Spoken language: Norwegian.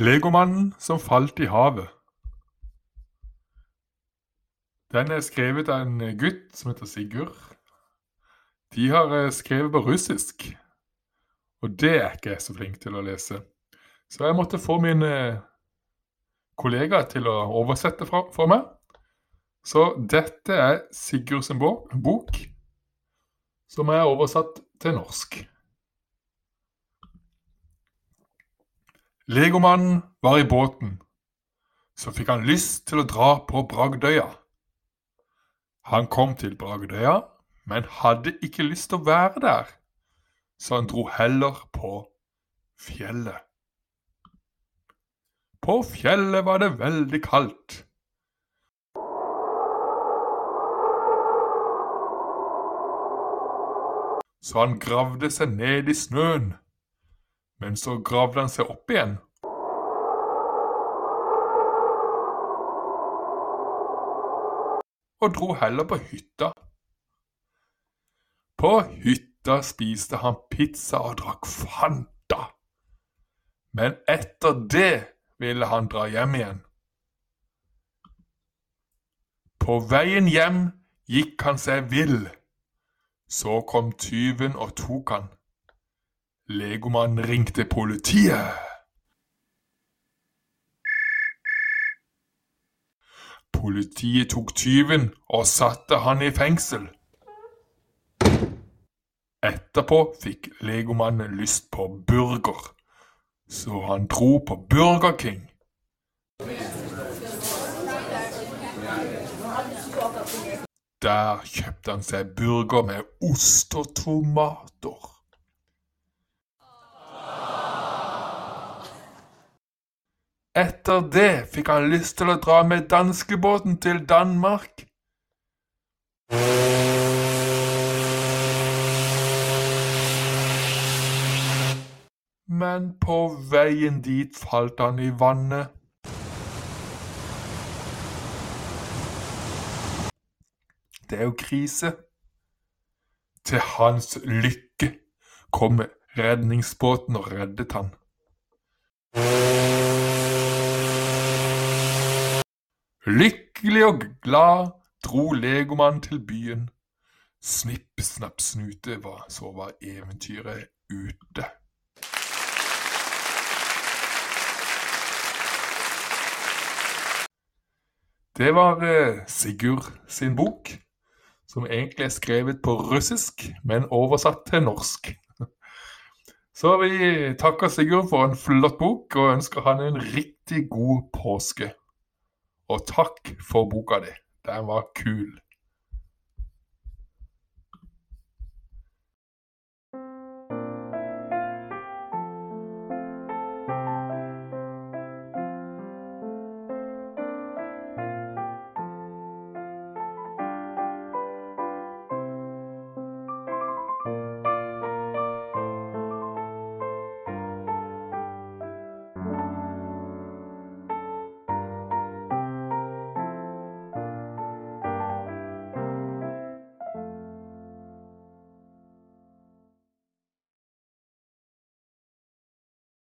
Legomannen som falt i havet. Den er skrevet av en gutt som heter Sigurd. De har eh, skrevet på russisk, og det er ikke jeg så flink til å lese. Så jeg måtte få min eh, kollega til å oversette for meg. Så dette er Sigurds bok, som er oversatt til norsk. Legomannen var i båten. Så fikk han lyst til å dra på Bragdøya. Han kom til Bragdøya, men hadde ikke lyst til å være der, så han dro heller på fjellet. På fjellet var det veldig kaldt. Så han gravde seg ned i snøen men så gravde han seg opp igjen. Og dro heller på hytta. På hytta spiste han pizza og drakk Fanta. Men etter det ville han dra hjem igjen. På veien hjem gikk han seg vill. Så kom tyven og tok han. Legomannen ringte politiet. Politiet tok tyven og satte han i fengsel. Etterpå fikk legomannen lyst på burger, så han dro på Burger King. Der kjøpte han seg burger med ost og tomater. Etter det fikk han lyst til å dra med danskebåten til Danmark. Men på veien dit falt han i vannet. Det er jo krise. Til hans lykke kom redningsbåten og reddet han. Lykkelig og glad dro legomannen til byen. Snipp, snapp, snute, så var eventyret ute. Det var eh, Sigurd sin bok, som egentlig er skrevet på russisk, men oversatt til norsk. Så vi takker Sigurd for en flott bok, og ønsker han en riktig god påske. Og takk for boka di. Den var kul.